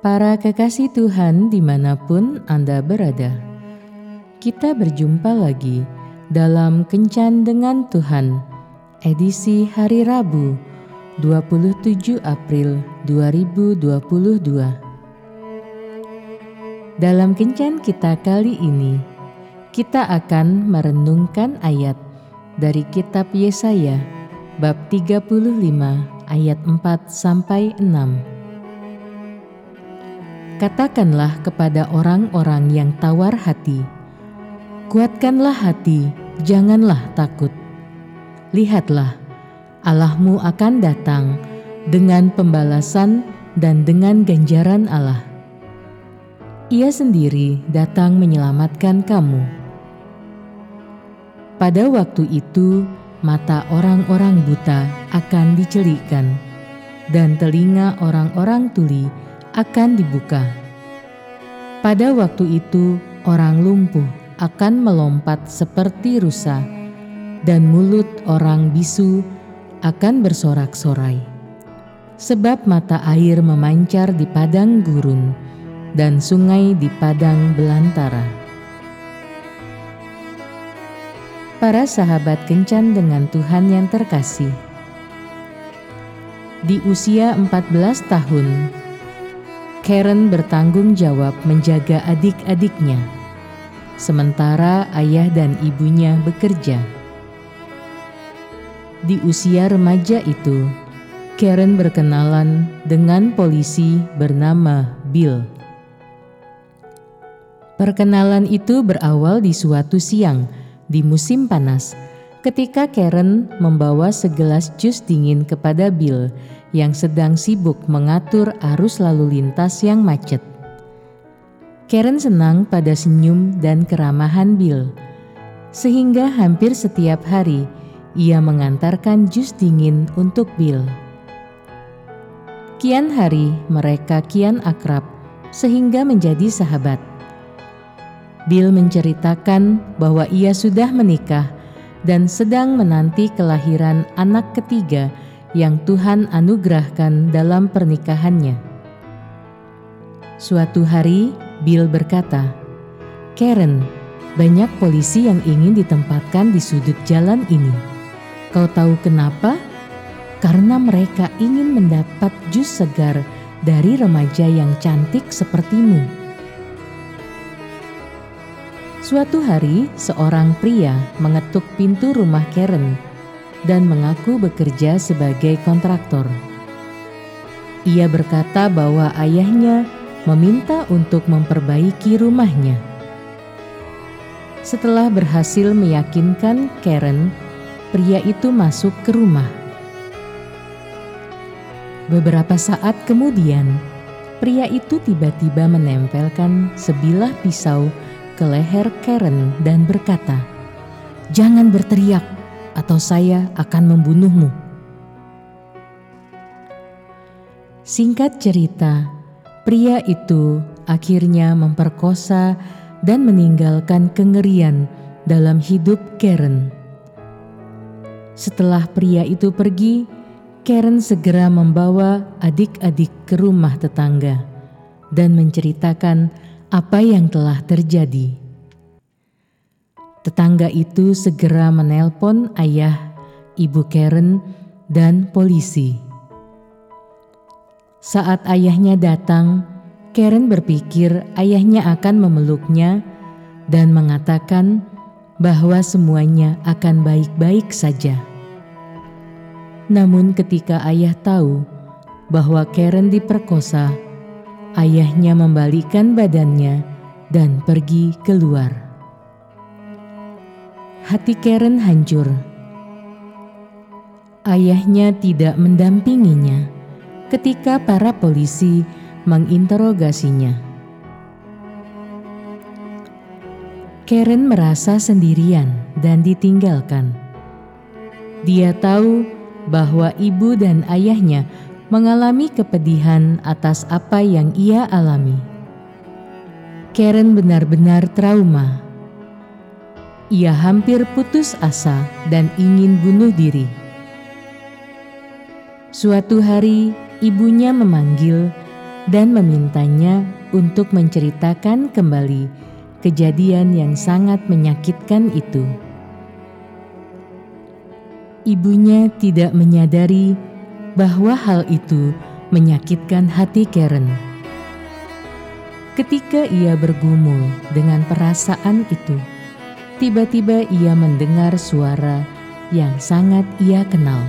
Para kekasih Tuhan di mana pun Anda berada, kita berjumpa lagi dalam Kencan Dengan Tuhan, edisi hari Rabu, 27 April 2022. Dalam Kencan kita kali ini, kita akan merenungkan ayat dari kitab Yesaya bab 35 ayat 4 sampai 6 Katakanlah kepada orang-orang yang tawar hati, kuatkanlah hati, janganlah takut. Lihatlah, Allahmu akan datang dengan pembalasan dan dengan ganjaran Allah. Ia sendiri datang menyelamatkan kamu. Pada waktu itu, mata orang-orang buta akan dicelikkan, dan telinga orang-orang tuli akan dibuka. Pada waktu itu, orang lumpuh akan melompat seperti rusa, dan mulut orang bisu akan bersorak-sorai. Sebab mata air memancar di padang gurun, dan sungai di padang belantara. Para sahabat kencan dengan Tuhan yang terkasih. Di usia 14 tahun, Karen bertanggung jawab menjaga adik-adiknya, sementara ayah dan ibunya bekerja. Di usia remaja itu, Karen berkenalan dengan polisi bernama Bill. Perkenalan itu berawal di suatu siang di musim panas, ketika Karen membawa segelas jus dingin kepada Bill yang sedang sibuk mengatur arus lalu lintas yang macet. Karen senang pada senyum dan keramahan Bill, sehingga hampir setiap hari ia mengantarkan jus dingin untuk Bill. Kian hari mereka kian akrab, sehingga menjadi sahabat. Bill menceritakan bahwa ia sudah menikah dan sedang menanti kelahiran anak ketiga yang Tuhan anugerahkan dalam pernikahannya. Suatu hari, Bill berkata, "Karen, banyak polisi yang ingin ditempatkan di sudut jalan ini. Kau tahu kenapa? Karena mereka ingin mendapat jus segar dari remaja yang cantik sepertimu." Suatu hari, seorang pria mengetuk pintu rumah Karen dan mengaku bekerja sebagai kontraktor. Ia berkata bahwa ayahnya meminta untuk memperbaiki rumahnya. Setelah berhasil meyakinkan Karen, pria itu masuk ke rumah. Beberapa saat kemudian, pria itu tiba-tiba menempelkan sebilah pisau ke leher Karen dan berkata, "Jangan berteriak, atau saya akan membunuhmu. Singkat cerita, pria itu akhirnya memperkosa dan meninggalkan kengerian dalam hidup Karen. Setelah pria itu pergi, Karen segera membawa adik-adik ke rumah tetangga dan menceritakan apa yang telah terjadi. Tetangga itu segera menelpon ayah, ibu Karen, dan polisi. Saat ayahnya datang, Karen berpikir ayahnya akan memeluknya dan mengatakan bahwa semuanya akan baik-baik saja. Namun, ketika ayah tahu bahwa Karen diperkosa, ayahnya membalikkan badannya dan pergi keluar hati Karen hancur. Ayahnya tidak mendampinginya ketika para polisi menginterogasinya. Karen merasa sendirian dan ditinggalkan. Dia tahu bahwa ibu dan ayahnya mengalami kepedihan atas apa yang ia alami. Karen benar-benar trauma ia hampir putus asa dan ingin bunuh diri. Suatu hari, ibunya memanggil dan memintanya untuk menceritakan kembali kejadian yang sangat menyakitkan itu. Ibunya tidak menyadari bahwa hal itu menyakitkan hati Karen. Ketika ia bergumul dengan perasaan itu, tiba-tiba ia mendengar suara yang sangat ia kenal.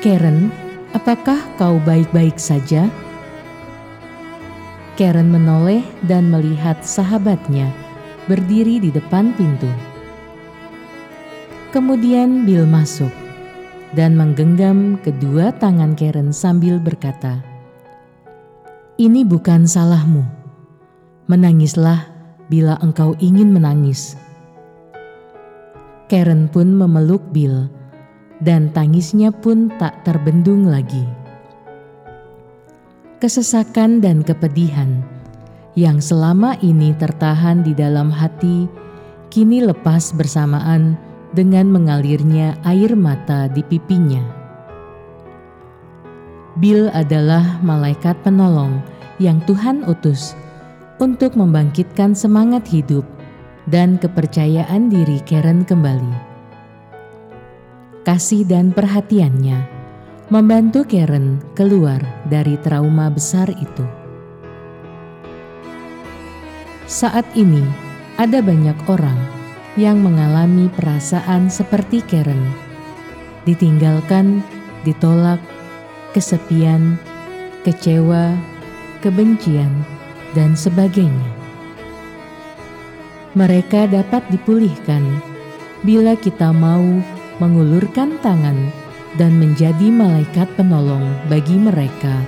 Karen, apakah kau baik-baik saja? Karen menoleh dan melihat sahabatnya berdiri di depan pintu. Kemudian Bill masuk dan menggenggam kedua tangan Karen sambil berkata, "Ini bukan salahmu. Menangislah bila engkau ingin menangis." Karen pun memeluk Bill, dan tangisnya pun tak terbendung lagi kesesakan dan kepedihan yang selama ini tertahan di dalam hati kini lepas bersamaan dengan mengalirnya air mata di pipinya. Bill adalah malaikat penolong yang Tuhan utus untuk membangkitkan semangat hidup dan kepercayaan diri Karen kembali. Kasih dan perhatiannya membantu Karen keluar dari trauma besar itu. Saat ini, ada banyak orang yang mengalami perasaan seperti Karen, ditinggalkan, ditolak, kesepian, kecewa, kebencian, dan sebagainya. Mereka dapat dipulihkan bila kita mau mengulurkan tangan dan menjadi malaikat penolong bagi mereka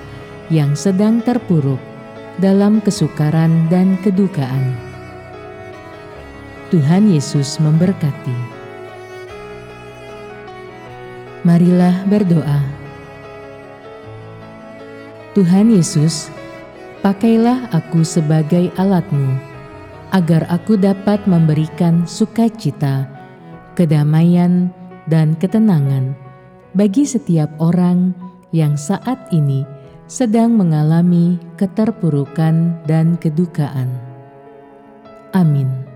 yang sedang terpuruk dalam kesukaran dan kedukaan. Tuhan Yesus memberkati. Marilah berdoa. Tuhan Yesus, pakailah aku sebagai alatmu, agar aku dapat memberikan sukacita, kedamaian, dan ketenangan bagi setiap orang yang saat ini sedang mengalami keterpurukan dan kedukaan. Amin.